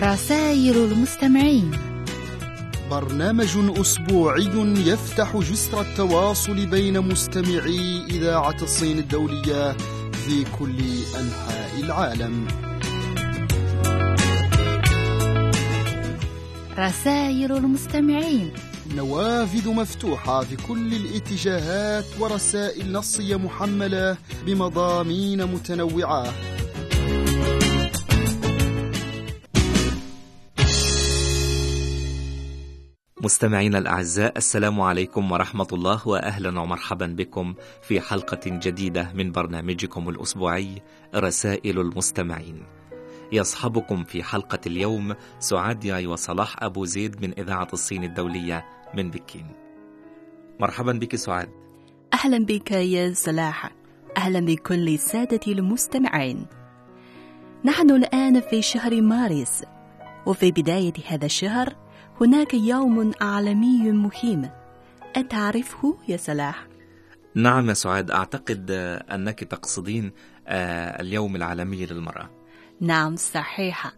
رسائل المستمعين. برنامج أسبوعي يفتح جسر التواصل بين مستمعي إذاعة الصين الدولية في كل أنحاء العالم. رسائل المستمعين. نوافذ مفتوحة في كل الاتجاهات ورسائل نصية محملة بمضامين متنوعة. مستمعينا الأعزاء السلام عليكم ورحمة الله وأهلا ومرحبا بكم في حلقة جديدة من برنامجكم الأسبوعي رسائل المستمعين. يصحبكم في حلقة اليوم سعاد ياي وصلاح أبو زيد من إذاعة الصين الدولية من بكين. مرحبا بك سعاد. أهلا بك يا صلاح. أهلا بكل سادة المستمعين. نحن الآن في شهر مارس وفي بداية هذا الشهر هناك يوم عالمي مهم. أتعرفه يا صلاح؟ نعم يا سعاد أعتقد أنك تقصدين اليوم العالمي للمرأة. نعم صحيح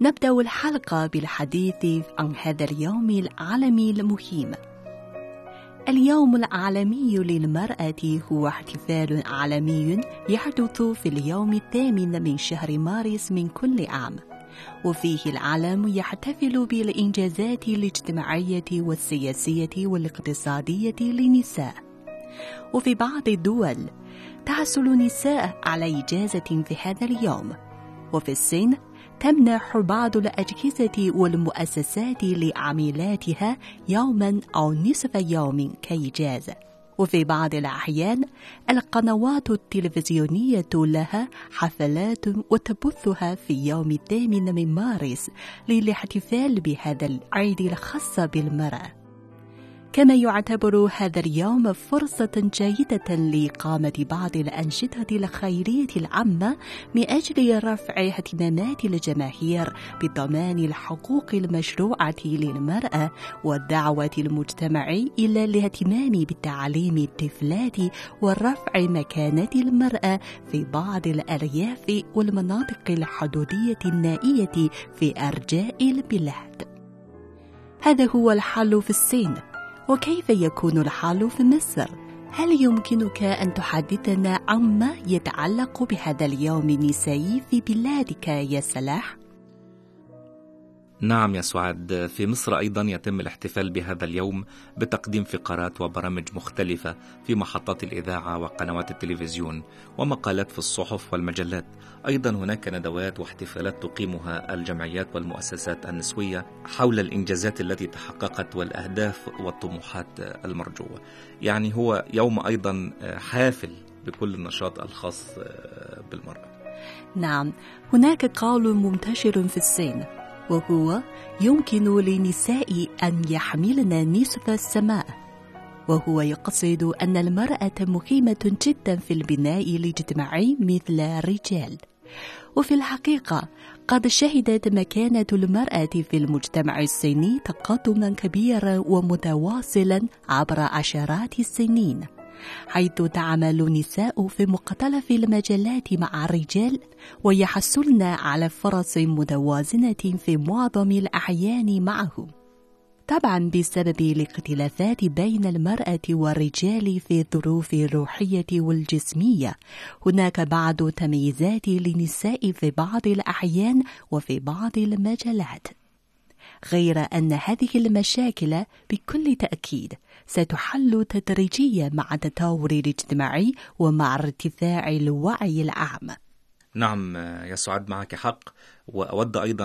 نبدأ الحلقة بالحديث عن هذا اليوم العالمي المهم. اليوم العالمي للمرأة هو احتفال عالمي يحدث في اليوم الثامن من شهر مارس من كل عام. وفيه العالم يحتفل بالإنجازات الاجتماعية والسياسية والاقتصادية للنساء وفي بعض الدول تحصل النساء على إجازة في هذا اليوم. وفي الصين تمنح بعض الأجهزة والمؤسسات لعميلاتها يوما أو نصف يوم كإجازة. وفي بعض الأحيان القنوات التلفزيونية لها حفلات وتبثها في يوم الثامن من مارس للاحتفال بهذا العيد الخاص بالمرأة. كما يعتبر هذا اليوم فرصة جيدة لإقامة بعض الأنشطة الخيرية العامة من أجل رفع اهتمامات الجماهير بضمان الحقوق المشروعة للمرأة والدعوة المجتمع إلى الاهتمام بتعليم الطفلات ورفع مكانة المرأة في بعض الأرياف والمناطق الحدودية النائية في أرجاء البلاد. هذا هو الحل في الصين وكيف يكون الحال في مصر؟ هل يمكنك أن تحدثنا عما يتعلق بهذا اليوم النسائي في بلادك يا صلاح؟ نعم يا سعاد في مصر أيضا يتم الاحتفال بهذا اليوم بتقديم فقرات وبرامج مختلفة في محطات الإذاعة وقنوات التلفزيون ومقالات في الصحف والمجلات. أيضا هناك ندوات واحتفالات تقيمها الجمعيات والمؤسسات النسوية حول الإنجازات التي تحققت والأهداف والطموحات المرجوة. يعني هو يوم أيضا حافل بكل النشاط الخاص بالمرأة. نعم هناك قول منتشر في الصين وهو يمكن للنساء أن يحملن نصف السماء وهو يقصد أن المرأة مهمة جدا في البناء الاجتماعي مثل الرجال. وفي الحقيقة قد شهدت مكانة المرأة في المجتمع الصيني تقدما كبيرا ومتواصلا عبر عشرات السنين. حيث تعمل النساء في مختلف المجالات مع الرجال ويحصلن على فرص متوازنة في معظم الأحيان معهم. طبعا بسبب الاختلافات بين المرأة والرجال في الظروف الروحية والجسمية هناك بعض تمييزات للنساء في بعض الأحيان وفي بعض المجالات غير أن هذه المشاكل بكل تأكيد ستحل تدريجيا مع التطور الاجتماعي ومع ارتفاع الوعي العام. نعم يا سعاد معك حق. وأود أيضا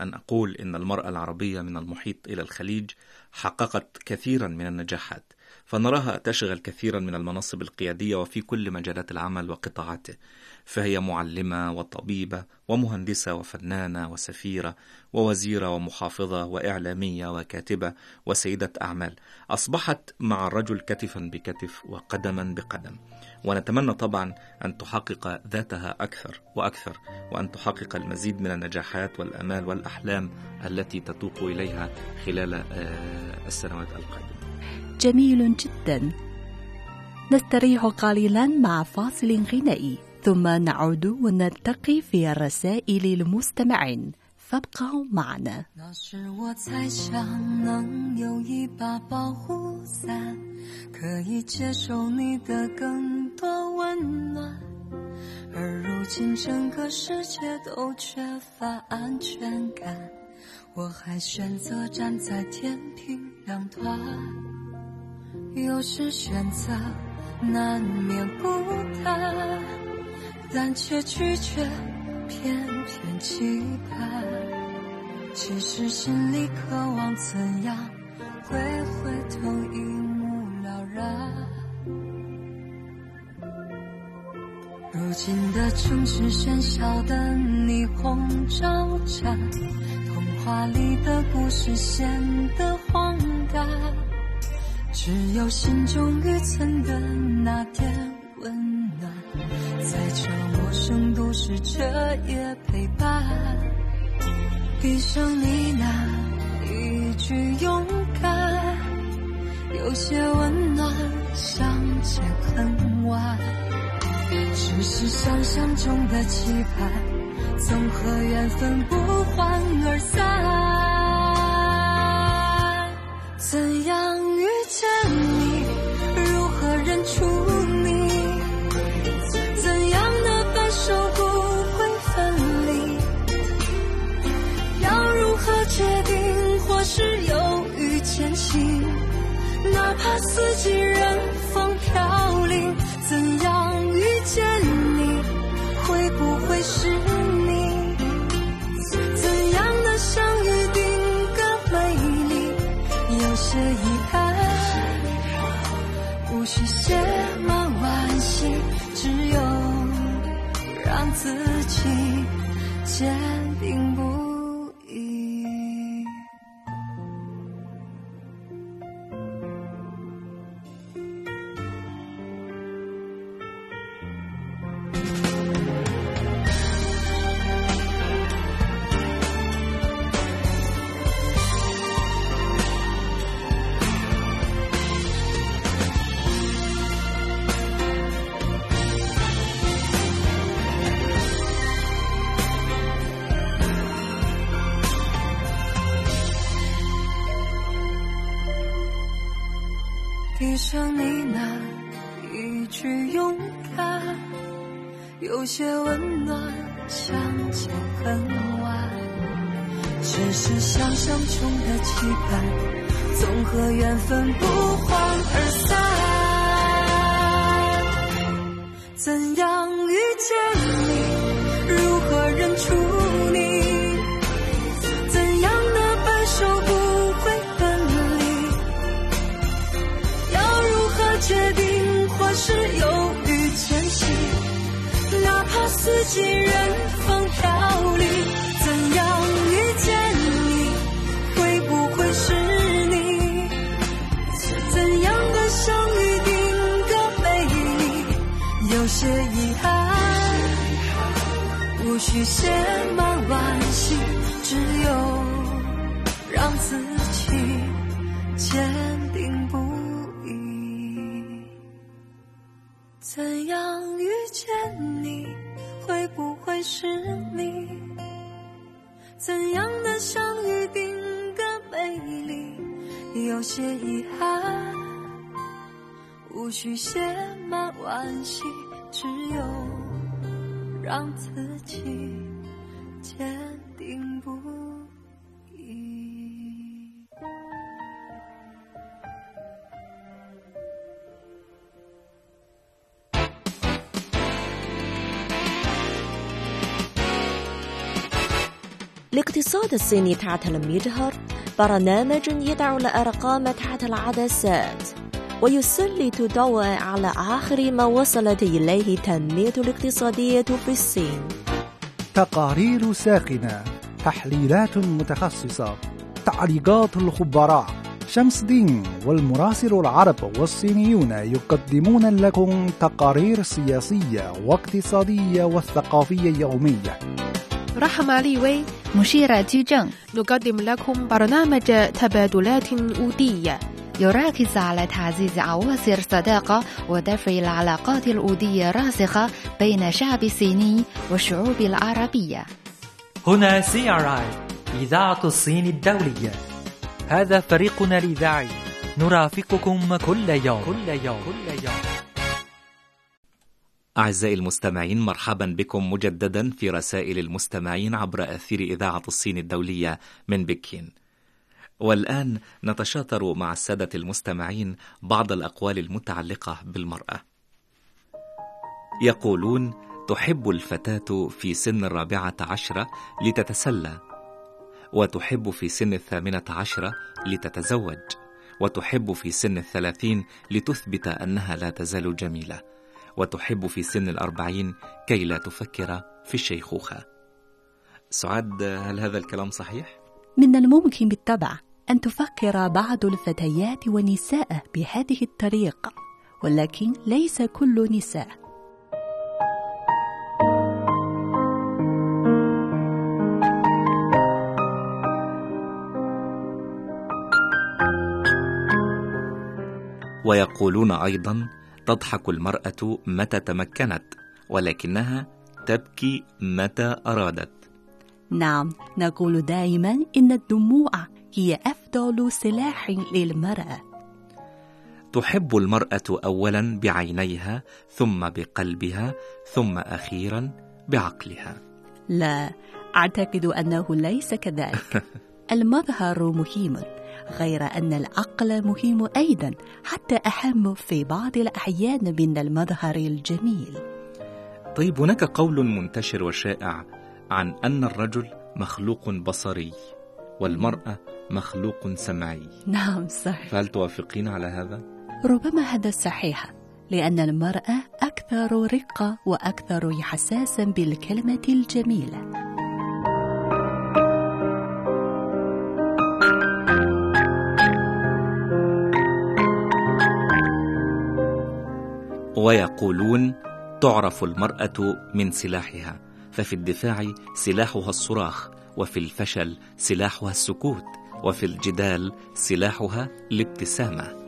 أن أقول إن المرأة العربية من المحيط إلى الخليج حققت كثيرا من النجاحات. فنراها تشغل كثيرا من المناصب القيادية وفي كل مجالات العمل وقطاعاته. فهي معلمة وطبيبة ومهندسة وفنانة وسفيرة ووزيرة ومحافظة وإعلامية وكاتبة وسيدة أعمال. أصبحت مع الرجل كتفا بكتف وقدما بقدم. ونتمنى طبعا أن تحقق ذاتها أكثر وأكثر وأن تحقق المزيد من النجاحات والأمال والأحلام التي تتوق إليها خلال السنوات القادمة. جميل جدا نستريح قليلا مع فاصل غنائي ثم نعود ونلتقي في الرسائل المستمعين فابقوا معنا 那时我才想能有一把保护伞，可以接受你的更多温暖。而如今整个世界都缺乏安全感，我还选择站在天平两端。 有时选择难免孤单，但却拒绝偏偏期盼。其实心里渴望怎样会回头一目了然。如今的城市喧嚣的霓虹招展，童话里的故事显得荒诞。只有心中预存的那点温暖，在这陌生都市彻夜陪伴。闭上你那一句勇敢，有些温暖，相见恨晚。只是想象中的期盼，总和缘分不欢而散。四季任风飘零，怎样遇见你？会不会是你？怎样的相遇定格美丽？有些遗憾，无需写满惋惜，只有让自己坚定不有些遗憾，无需写满惋惜，只有让自己坚定不移。怎样遇见你？会不会是你？怎样的相遇定格美丽？有些遗憾，无需写满惋惜，只有让自己坚定不移。 الاقتصاد الصيني تحت المجهر برنامج يضع الأرقام تحت العدسات ويسلط الضوء على آخر ما وصلت إليه التنمية الاقتصادية في الصين. تقارير ساخنة تحليلات متخصصة تعليقات الخبراء. شمس دين والمراسل العرب والصينيون يقدمون لكم تقارير سياسية واقتصادية وثقافية يومية. رحمة لي وي مشيرة جي جن نقدم لكم برنامج تبادلات ودية. يركز على تعزيز أواصر الصداقة ودفع العلاقات الودية الراسخة بين الشعب الصيني والشعوب العربية. هنا CRI إذاعة الصين الدولية. هذا فريقنا الإذاعي. نرافقكم كل يوم. كل يوم. كل يوم. أعزائي المستمعين مرحبا بكم مجددا في رسائل المستمعين عبر أثير إذاعة الصين الدولية من بكين. والآن نتشاطر مع السادة المستمعين بعض الأقوال المتعلقة بالمرأة. يقولون تحب الفتاة في سن الرابعة عشرة لتتسلى وتحب في سن الثامنة عشرة لتتزوج وتحب في سن الثلاثين لتثبت أنها لا تزال جميلة وتحب في سن الأربعين كي لا تفكر في الشيخوخة. سعاد هل هذا الكلام صحيح؟ من الممكن بالطبع. أن تفكر بعض الفتيات والنساء بهذه الطريقة ولكن ليس كل نساء. ويقولون أيضا تضحك المرأة متى تمكنت ولكنها تبكي متى أرادت. نعم نقول دائما إن الدموع هي أفضل سلاح للمرأة. تحب المرأة أولا بعينيها ثم بقلبها ثم أخيرا بعقلها. لا أعتقد أنه ليس كذلك. المظهر مهم غير أن العقل مهم أيضا حتى أهم في بعض الأحيان من المظهر الجميل. طيب هناك قول منتشر وشائع عن أن الرجل مخلوق بصري والمرأة مخلوق سمعي. نعم صحيح فهل توافقين على هذا؟ ربما هذا صحيح لأن المرأة أكثر رقة وأكثر حساسا بالكلمة الجميلة. ويقولون تعرف المرأة من سلاحها ففي الدفاع سلاحها الصراخ وفي الفشل سلاحها السكوت. وفي الجدال سلاحها الابتسامة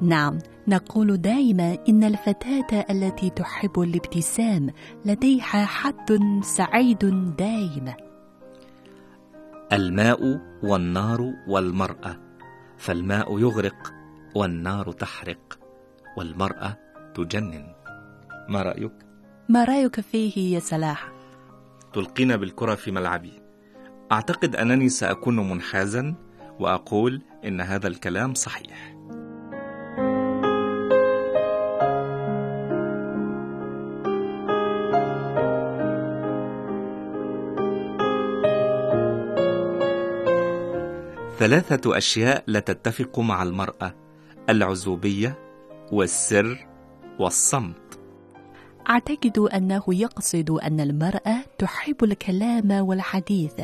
نعم نقول دائما إن الفتاة التي تحب الابتسام لديها حد سعيد دائما الماء والنار والمرأة فالماء يغرق والنار تحرق والمرأة تجنن ما رأيك؟ ما رأيك فيه يا صلاح؟ تلقين بالكرة في ملعبي أعتقد أنني سأكون منحازا وأقول إن هذا الكلام صحيح. ثلاثة أشياء لا تتفق مع المرأة العزوبية والسر والصمت. أعتقد أنه يقصد أن المرأة تحب الكلام والحديث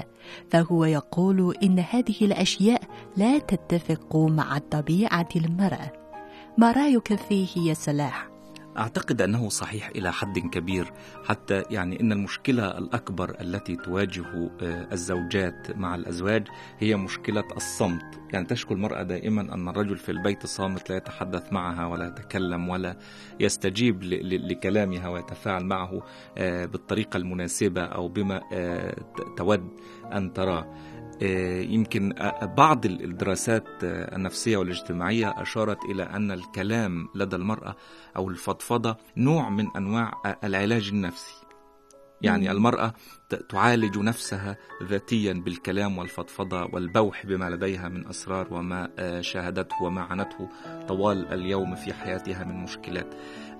فهو يقول إن هذه الأشياء لا تتفق مع طبيعة المرأة ما رأيك فيه يا صلاح؟ أعتقد أنه صحيح إلى حد كبير حتى يعني أن المشكلة الأكبر التي تواجه آه، الزوجات مع الأزواج هي مشكلة الصمت. يعني تشكو المرأة دائما أن الرجل في البيت صامت لا يتحدث معها ولا يتكلم ولا يستجيب لكلامها ويتفاعل معه آه، بالطريقة المناسبة أو بما آه، تود أن تراه. يمكن بعض الدراسات آه، النفسية والاجتماعية أشارت إلى أن الكلام لدى المرأة أو الفضفضة نوع من أنواع العلاج النفسي. يعني المرأة تعالج نفسها ذاتيا بالكلام والفضفضة والبوح بما لديها من أسرار وما آه، شاهدته وما عانته طوال اليوم في حياتها من مشكلات.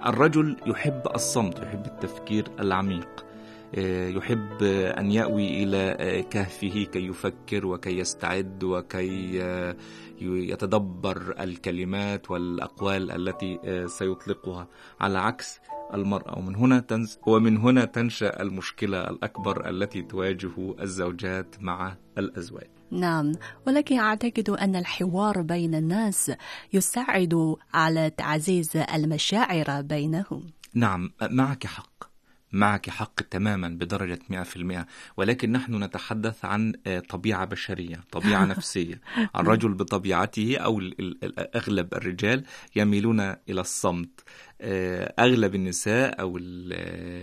الرجل يحب الصمت يحب التفكير العميق. آه، يحب أن يأوي إلى آه، كهفه كي يفكر وكي يستعد وكي آه، يتدبر الكلمات والأقوال التي سيطلقها على عكس المرأة ومن هنا تنز ومن هنا تنشأ المشكلة الأكبر التي تواجه الزوجات مع الأزواج. نعم، ولكن أعتقد أن الحوار بين الناس يساعد على تعزيز المشاعر بينهم. نعم، معك حق. معك حق تماما بدرجة 100% ولكن نحن نتحدث عن آه، طبيعة بشرية طبيعة نفسية. الرجل بطبيعته أو أغلب الرجال يميلون إلى الصمت. آه، أغلب النساء أو ال-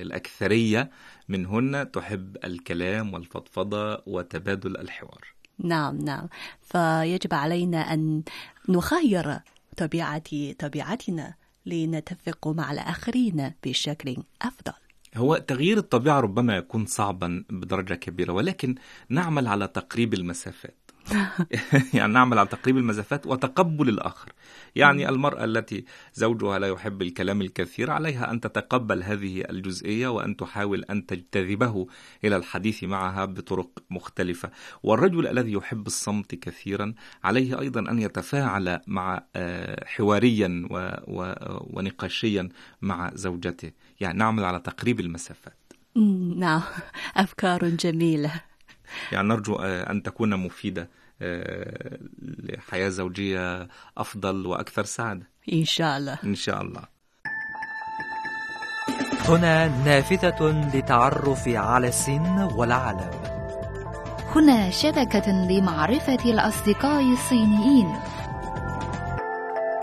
الأكثرية منهن تحب الكلام والفضفضة وتبادل الحوار. نعم نعم. فيجب علينا أن نغير طبيعة طبيعتنا لنتفق مع الآخرين بشكل أفضل. هو تغيير الطبيعة ربما يكون صعبا بدرجة كبيرة ولكن نعمل على تقريب المسافات. يعني نعمل على تقريب المسافات وتقبل الآخر. يعني المرأة التي زوجها لا يحب الكلام الكثير عليها أن تتقبل هذه الجزئية وأن تحاول أن تجتذبه إلى الحديث معها بطرق مختلفة. والرجل الذي يحب الصمت كثيرا عليه أيضا أن يتفاعل مع آه، حواريا و- و- ونقاشيا مع زوجته. يعني نعمل على تقريب المسافات. نعم. أفكار جميلة. يعني نرجو آه، أن تكون مفيدة آه، لحياة زوجية أفضل وأكثر سعادة. إن شاء الله. إن شاء الله. هنا نافذة للتعرف على الصين والعالم. هنا شبكة لمعرفة الأصدقاء الصينيين.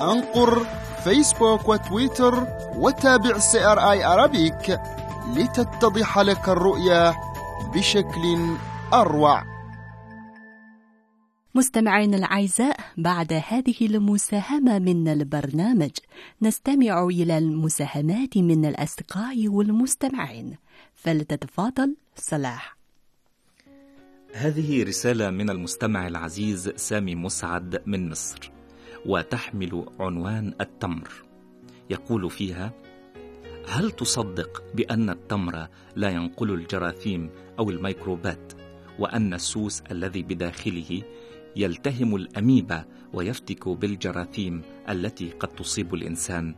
أنقر فيسبوك وتويتر وتابع CRI Arabic لتتضح لك الرؤية بشكل أروع. مستمعينا الأعزاء بعد هذه المساهمة من البرنامج نستمع إلى المساهمات من الأصدقاء والمستمعين. فلتتفضل صلاح. هذه رسالة من المستمع العزيز سامي مسعد من مصر وتحمل عنوان التمر. يقول فيها هل تصدق بأن التمر لا ينقل الجراثيم أو الميكروبات؟ وأن السوس الذي بداخله يلتهم الأميبا ويفتك بالجراثيم التي قد تصيب الإنسان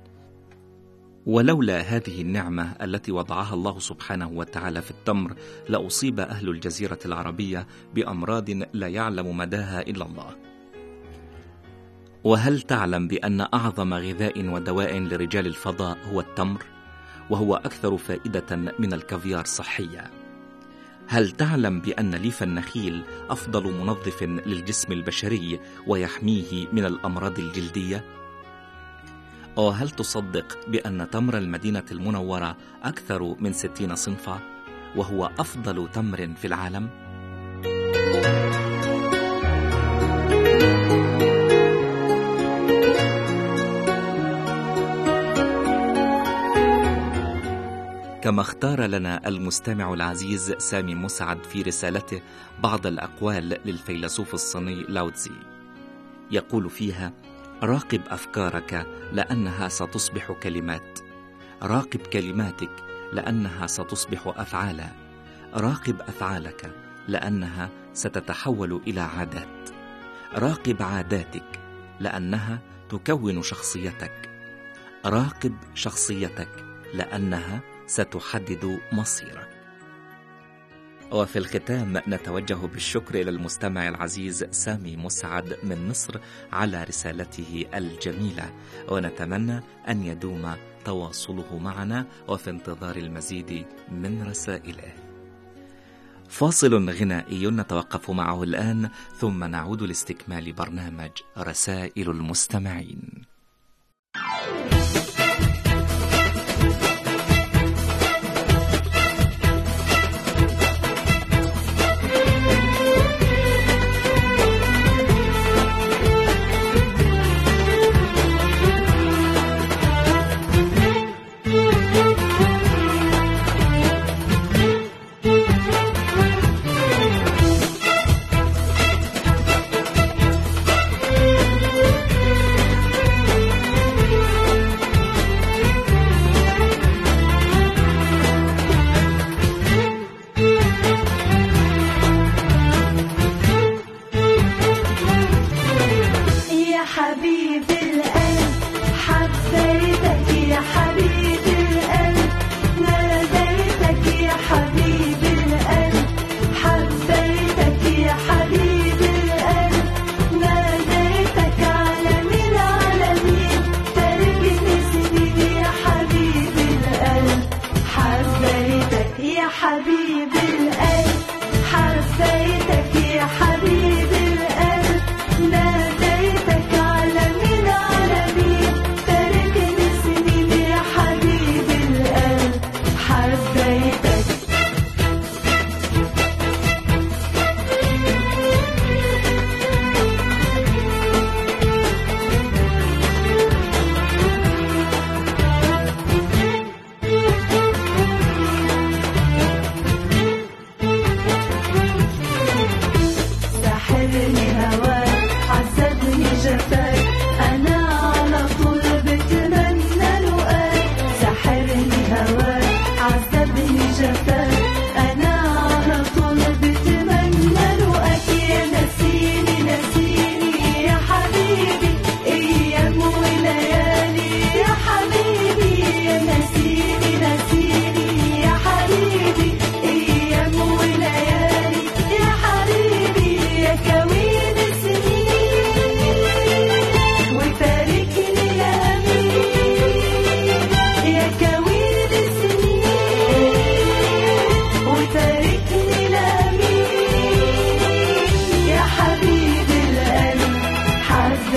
ولولا هذه النعمة التي وضعها الله سبحانه وتعالى في التمر لأصيب أهل الجزيرة العربية بأمراض لا يعلم مداها إلا الله. وهل تعلم بأن أعظم غذاء ودواء لرجال الفضاء هو التمر؟ وهو أكثر فائدة من الكافيار صحيا. هل تعلم بأن ليف النخيل أفضل منظف للجسم البشري ويحميه من الأمراض الجلدية؟ وهل تصدق بأن تمر المدينة المنورة أكثر من ستين صنفا وهو أفضل تمر في العالم؟ كما اختار لنا المستمع العزيز سامي مسعد في رسالته بعض الأقوال للفيلسوف الصيني لاوتزي يقول فيها راقب أفكارك لأنها ستصبح كلمات. راقب كلماتك لأنها ستصبح أفعالا. راقب أفعالك لأنها ستتحول إلى عادات. راقب عاداتك لأنها تكون شخصيتك. راقب شخصيتك لأنها ستحدد مصيرك. وفي الختام نتوجه بالشكر إلى المستمع العزيز سامي مسعد من مصر على رسالته الجميلة. ونتمنى أن يدوم تواصله معنا وفي انتظار المزيد من رسائله. فاصل غنائي نتوقف معه الآن ثم نعود لاستكمال برنامج رسائل المستمعين.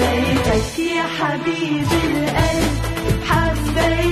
حبيتك يا حبيب القلب حبيتك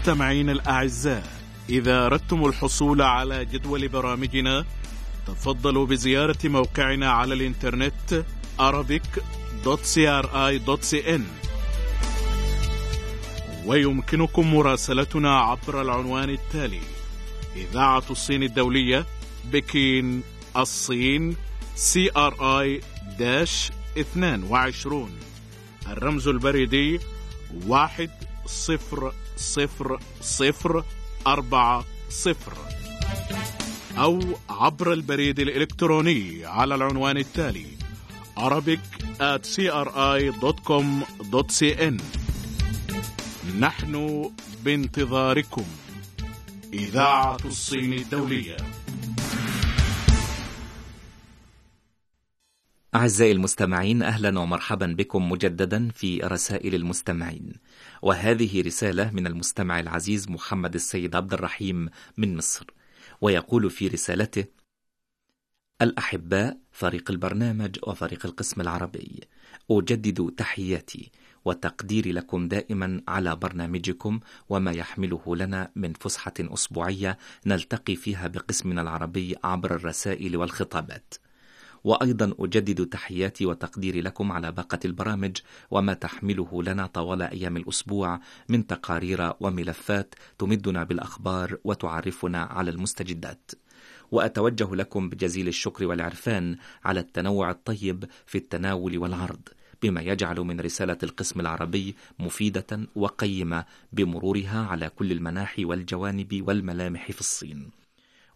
مستمعين الأعزاء إذا أردتم الحصول على جدول برامجنا تفضلوا بزيارة موقعنا على الإنترنت arabic.cri.cn ويمكنكم مراسلتنا عبر العنوان التالي إذاعة الصين الدولية بكين الصين CRI dash 22 الرمز البريدي واحد صفر صفر صفر أربعة صفر. أو عبر البريد الإلكتروني على العنوان التالي arabic at cri.com.cn نحن بانتظاركم. إذاعة الصين الدولية. أعزائي المستمعين أهلا ومرحبا بكم مجددا في رسائل المستمعين. وهذه رسالة من المستمع العزيز محمد السيد عبد الرحيم من مصر. ويقول في رسالته الأحباء فريق البرنامج وفريق القسم العربي أجدد تحياتي وتقديري لكم دائما على برنامجكم وما يحمله لنا من فسحة أسبوعية نلتقي فيها بقسمنا العربي عبر الرسائل والخطابات. وأيضا أجدد تحياتي وتقديري لكم على باقة البرامج وما تحمله لنا طوال أيام الأسبوع من تقارير وملفات تمدنا بالأخبار وتعرفنا على المستجدات. وأتوجه لكم بجزيل الشكر والعرفان على التنوع الطيب في التناول والعرض بما يجعل من رسالة القسم العربي مفيدة وقيمة بمرورها على كل المناحي والجوانب والملامح في الصين.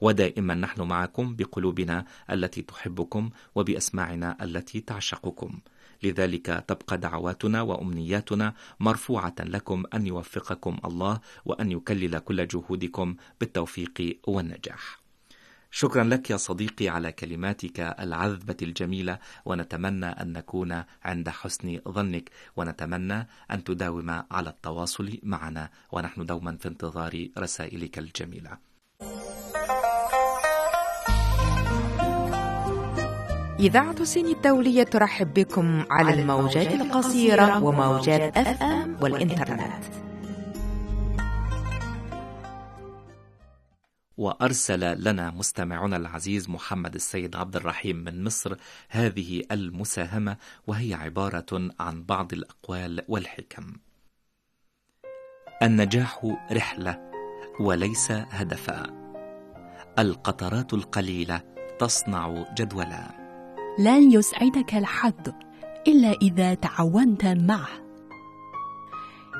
ودائما نحن معكم بقلوبنا التي تحبكم وبأسماعنا التي تعشقكم. لذلك تبقى دعواتنا وأمنياتنا مرفوعة لكم أن يوفقكم الله وأن يكلل كل جهودكم بالتوفيق والنجاح. شكرا لك يا صديقي على كلماتك العذبة الجميلة ونتمنى أن نكون عند حسن ظنك ونتمنى أن تداوم على التواصل معنا ونحن دوما في انتظار رسائلك الجميلة. إذاعة سين الدولية ترحب بكم على الموجات القصيرة وموجات أف أم والإنترنت وأرسل لنا مستمعنا العزيز محمد السيد عبد الرحيم من مصر هذه المساهمة وهي عبارة عن بعض الأقوال والحكم. النجاح رحلة وليس هدفا. القطرات القليلة تصنع جدولا. لن يسعدك الحظ إلا إذا تعاونت معه.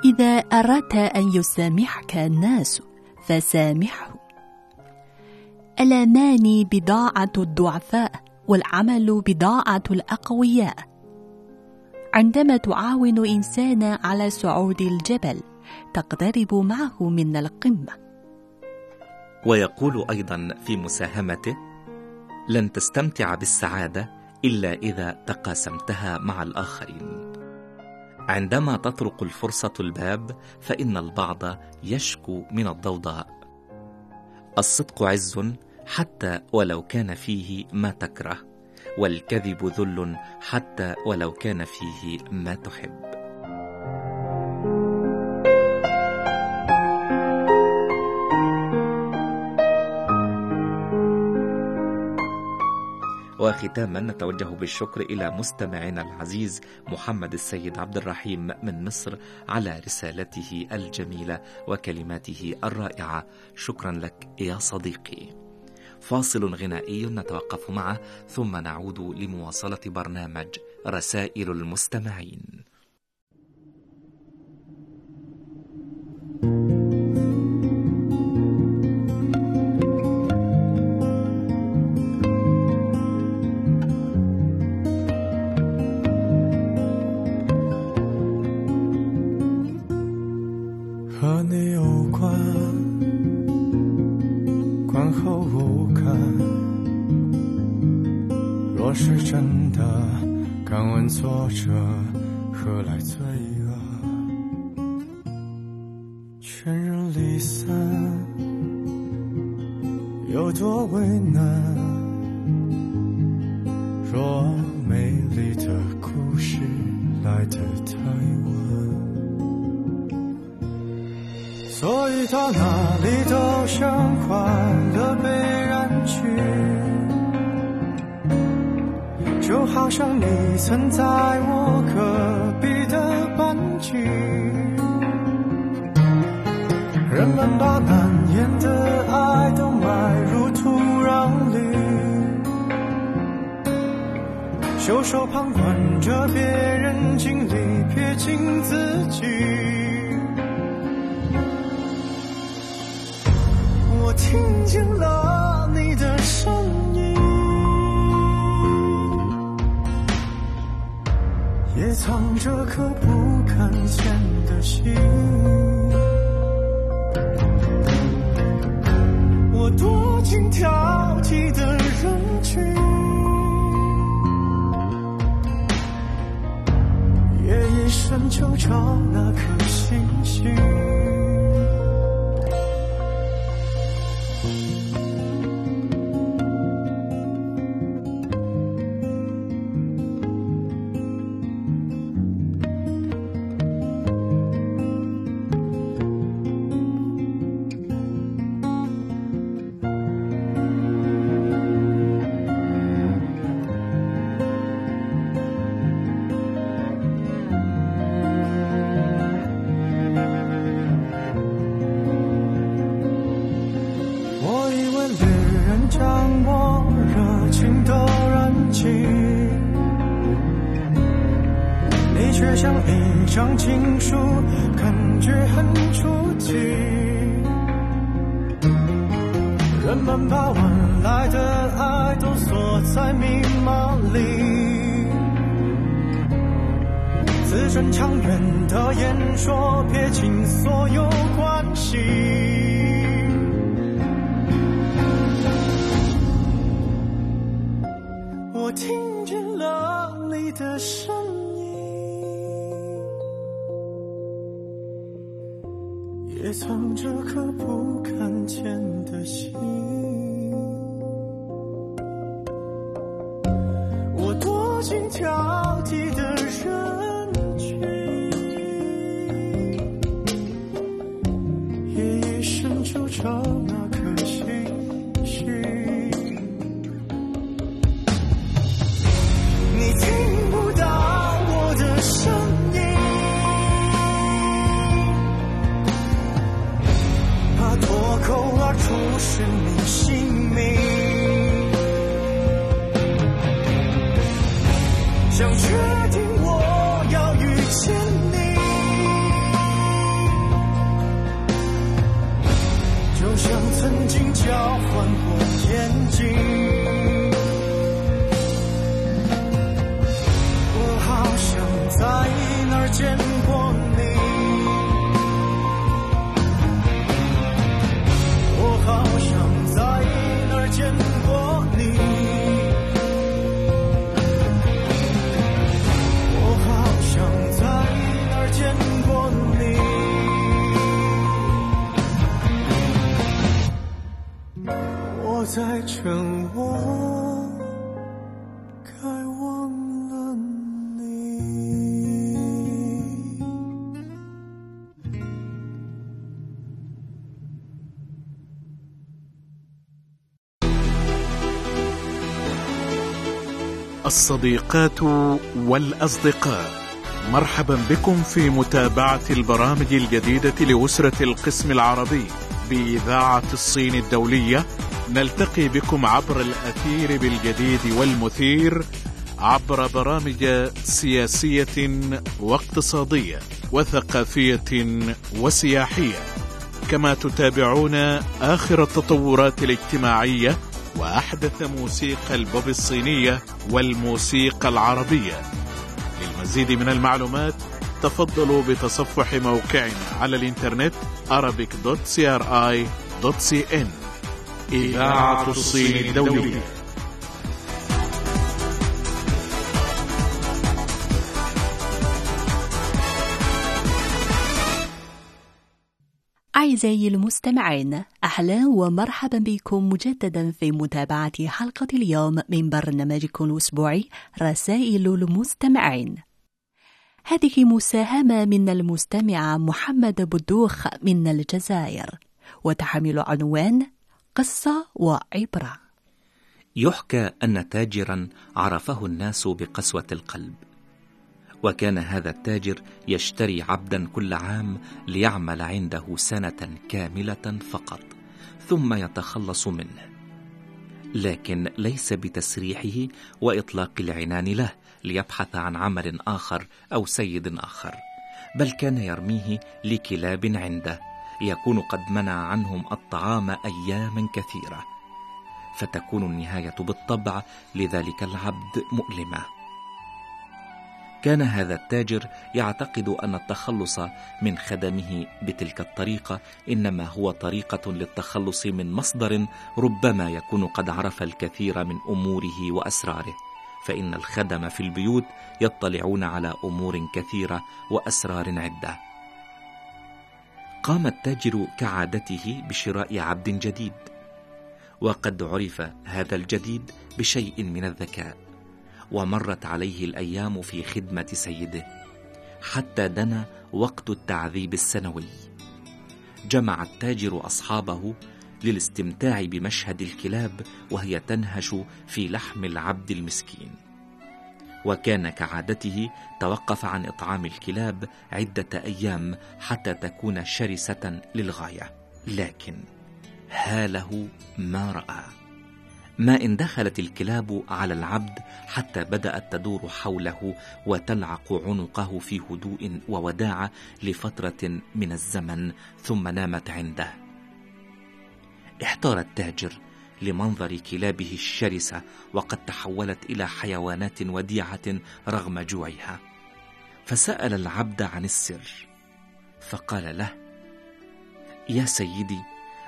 إذا أردت أن يسامحك الناس فسامحه. الأمان بضاعة الضعفاء والعمل بضاعة الأقوياء عندما تعاون إنسانا على صعود الجبل تقترب معه من القمة ويقول أيضا في مساهمته لن تستمتع بالسعادة إلا إذا تقاسمتها مع الآخرين. عندما تطرق الفرصة الباب فإن البعض يشكو من الضوضاء. الصدق عز حتى ولو كان فيه ما تكره والكذب ذل حتى ولو كان فيه ما تحب. وختاما نتوجه بالشكر إلى مستمعنا العزيز محمد السيد عبد الرحيم من مصر على رسالته الجميلة وكلماته الرائعة. شكرا لك يا صديقي. فاصل غنائي نتوقف معه ثم نعود لمواصلة برنامج رسائل المستمعين. 作者何来罪恶？全人离散，有多为难？若美丽的故事来得太晚，所以到哪里都像快乐被就好像你曾在我隔壁的班级，人们把难言的爱都埋入土壤里，袖手旁观着别人经历，撇清自己。我听见了藏着颗不敢见的心。我躲进挑剔的人群，夜夜深就找那颗星星。口而出是你姓名，想确定我要遇见你，就像曾经交换过眼睛。我好像在哪儿见在趁我该忘了你。الصديقات والأصدقاء مرحبا بكم في متابعة البرامج الجديدة لأسرة القسم العربي بإذاعة الصين الدولية نلتقي بكم عبر الأثير بالجديد والمثير عبر برامج سياسية واقتصادية وثقافية وسياحية. كما تتابعون آخر التطورات الاجتماعية وأحدث موسيقى البوب الصينية والموسيقى العربية. للمزيد من المعلومات تفضلوا بتصفح موقعنا على الإنترنت arabic.cri.cn إذاعة الصين الدولية أعزائي المستمعين أهلا ومرحبا بكم مجددا في متابعة حلقة اليوم من برنامجكم الأسبوعي رسائل المستمعين. هذه مساهمة من المستمع محمد بدوخ من الجزائر وتحمل عنوان قصة وعبرة. يحكى أن تاجرا عرفه الناس بقسوة القلب وكان هذا التاجر يشتري عبدا كل عام ليعمل عنده سنة كاملة فقط ثم يتخلص منه. لكن ليس بتسريحه وإطلاق العنان له ليبحث عن عمل آخر أو سيد آخر بل كان يرميه لكلاب عنده. يكون قد منع عنهم الطعام أياما كثيرة فتكون النهاية بالطبع لذلك العبد مؤلمة. كان هذا التاجر يعتقد أن التخلص من خدمه بتلك الطريقة إنما هو طريقة للتخلص من مصدر ربما يكون قد عرف الكثير من أموره وأسراره فإن الخدم في البيوت يطلعون على أمور كثيرة وأسرار عدة. قام التاجر كعادته بشراء عبد جديد وقد عرف هذا الجديد بشيء من الذكاء ومرت عليه الأيام في خدمة سيده حتى دنا وقت التعذيب السنوي. جمع التاجر أصحابه للاستمتاع بمشهد الكلاب وهي تنهش في لحم العبد المسكين. وكان كعادته توقف عن إطعام الكلاب عدة أيام حتى تكون شرسة للغاية. لكن هاله ما رأى. ما إن دخلت الكلاب على العبد حتى بدأت تدور حوله وتلعق عنقه في هدوء ووداعة لفترة من الزمن ثم نامت عنده. احتار التاجر لمنظر كلابه الشرسة وقد تحولت إلى حيوانات وديعة رغم جوعها. فسأل العبد عن السر فقال له يا سيدي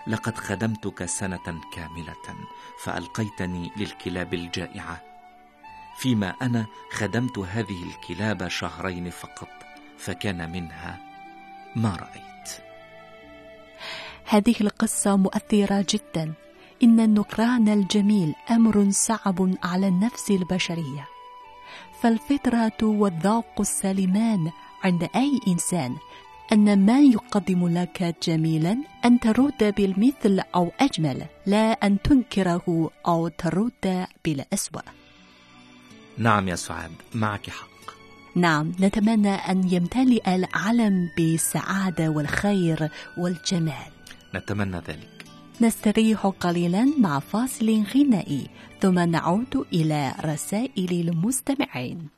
لقد خدمتك سنة كاملة فألقيتني للكلاب الجائعة. فيما أنا خدمت هذه الكلاب شهرين فقط فكان منها. ما رأيت؟ هذه القصة مؤثرة جدا. إن النكران الجميل أمر صعب على النفس البشرية. فالفطرة والذوق السليمان عند أي إنسان أن ما يقدم لك جميلا أن ترد بالمثل أو أجمل لا أن تنكره أو ترد بالأسوأ. نعم يا سعاد معك حق. نعم نتمنى أن يمتلئ العالم بالسعادة والخير والجمال. نتمنى ذلك. نستريح قليلا مع فاصل غنائي ثم نعود إلى رسائل المستمعين.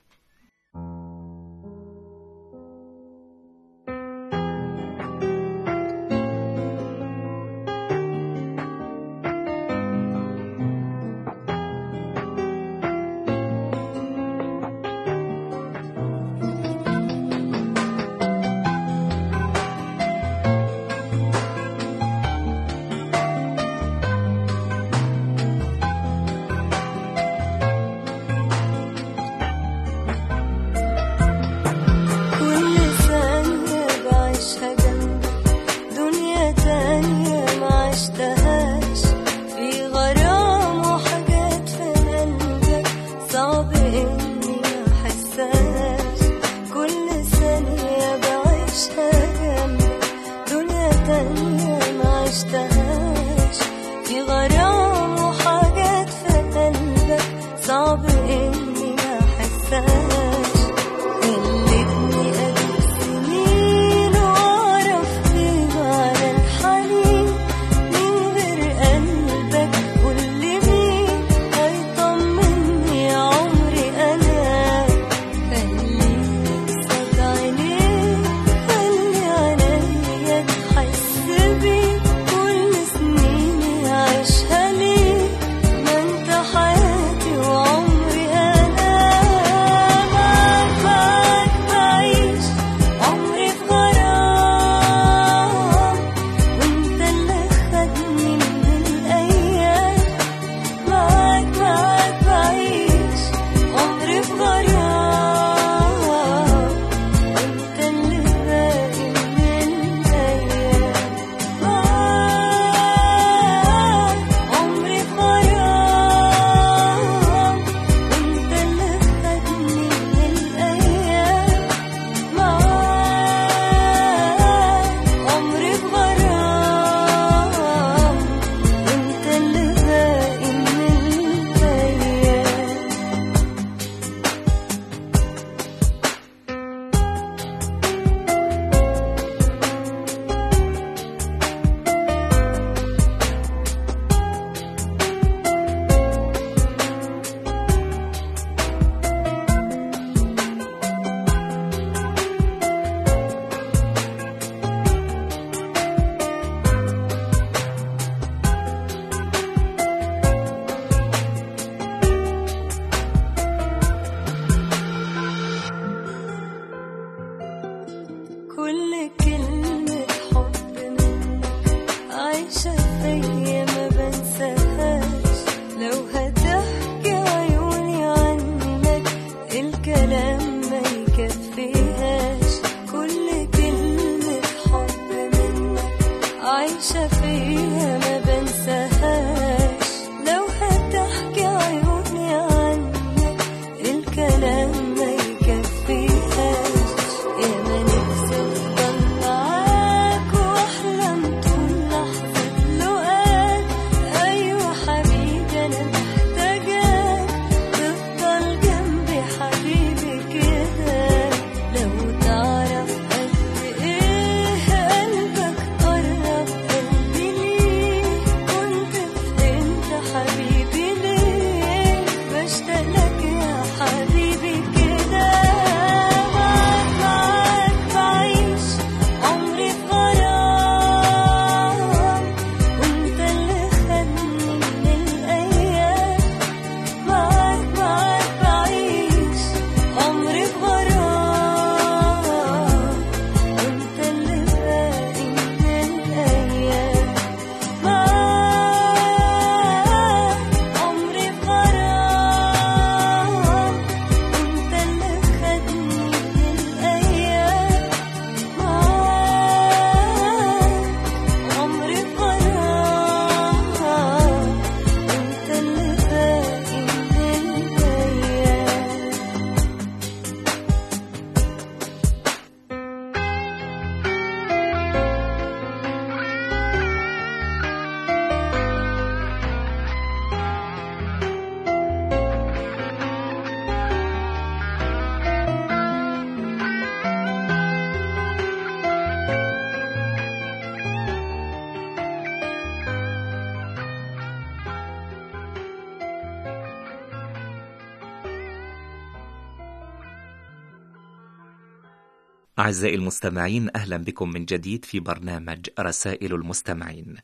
أعزائي المستمعين أهلا بكم من جديد في برنامج رسائل المستمعين.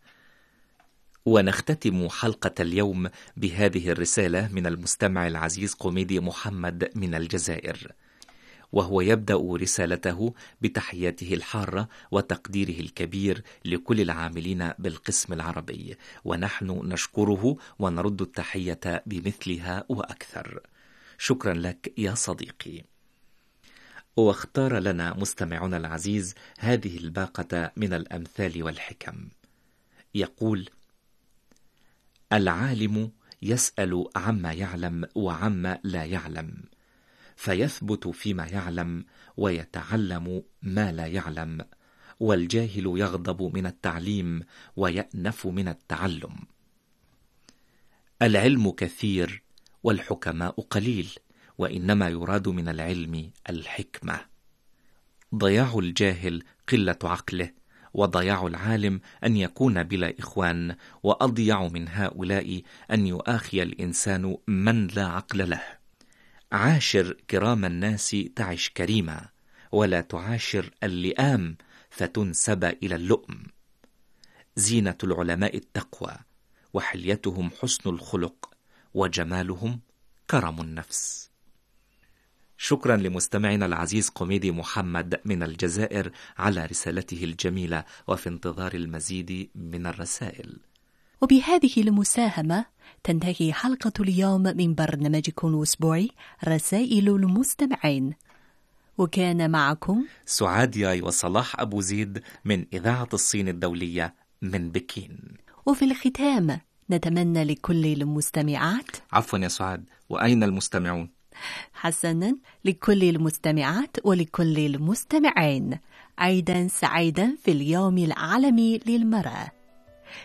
ونختتم حلقة اليوم بهذه الرسالة من المستمع العزيز قميدي محمد من الجزائر. وهو يبدأ رسالته بتحياته الحارة وتقديره الكبير لكل العاملين بالقسم العربي، ونحن نشكره ونرد التحية بمثلها وأكثر. شكرا لك يا صديقي. واختار لنا مستمعنا العزيز هذه الباقة من الأمثال والحكم. يقول: العالم يسأل عما يعلم وعما لا يعلم، فيثبت فيما يعلم ويتعلم ما لا يعلم، والجاهل يغضب من التعليم ويأنف من التعلم. العلم كثير والحكماء قليل. وإنما يراد من العلم الحكمة. ضياع الجاهل قلة عقله وضياع العالم أن يكون بلا إخوان وأضيع من هؤلاء أن يؤاخي الإنسان من لا عقل له. عاشر كرام الناس تعش كريما ولا تعاشر اللئام فتنسب إلى اللؤم. زينة العلماء التقوى وحليتهم حسن الخلق وجمالهم كرم النفس. شكرا لمستمعنا العزيز قميدي محمد من الجزائر على رسالته الجميلة وفي انتظار المزيد من الرسائل. وبهذه المساهمة تنتهي حلقة اليوم من برنامجكم الأسبوعي رسائل المستمعين. وكان معكم سعاد ياي وصلاح أبو زيد من إذاعة الصين الدولية من بكين. وفي الختام نتمنى لكل المستمعات عفوا يا سعاد. وأين المستمعون؟ حسنا لكل المستمعات ولكل المستمعين عيدا سعيدا في اليوم العالمي للمرأة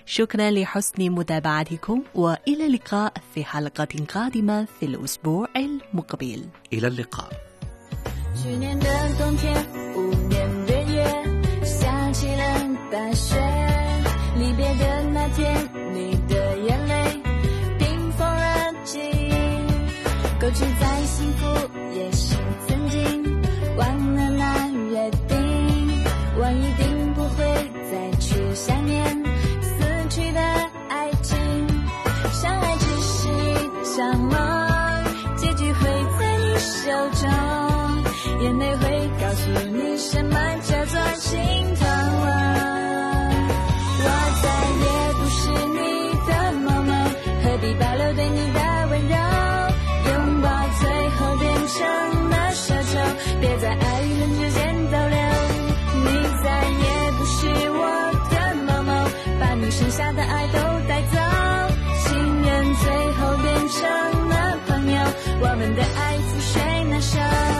شكرا لحسن متابعتكم والى اللقاء في حلقه قادمه في الاسبوع المقبل الى اللقاء 去年的冬天，无年月夜，下起了大雪。离别的那天，你的眼泪冰封了记忆，过去再 剩下的爱都带走情人最后变成了朋友我们的爱覆水难收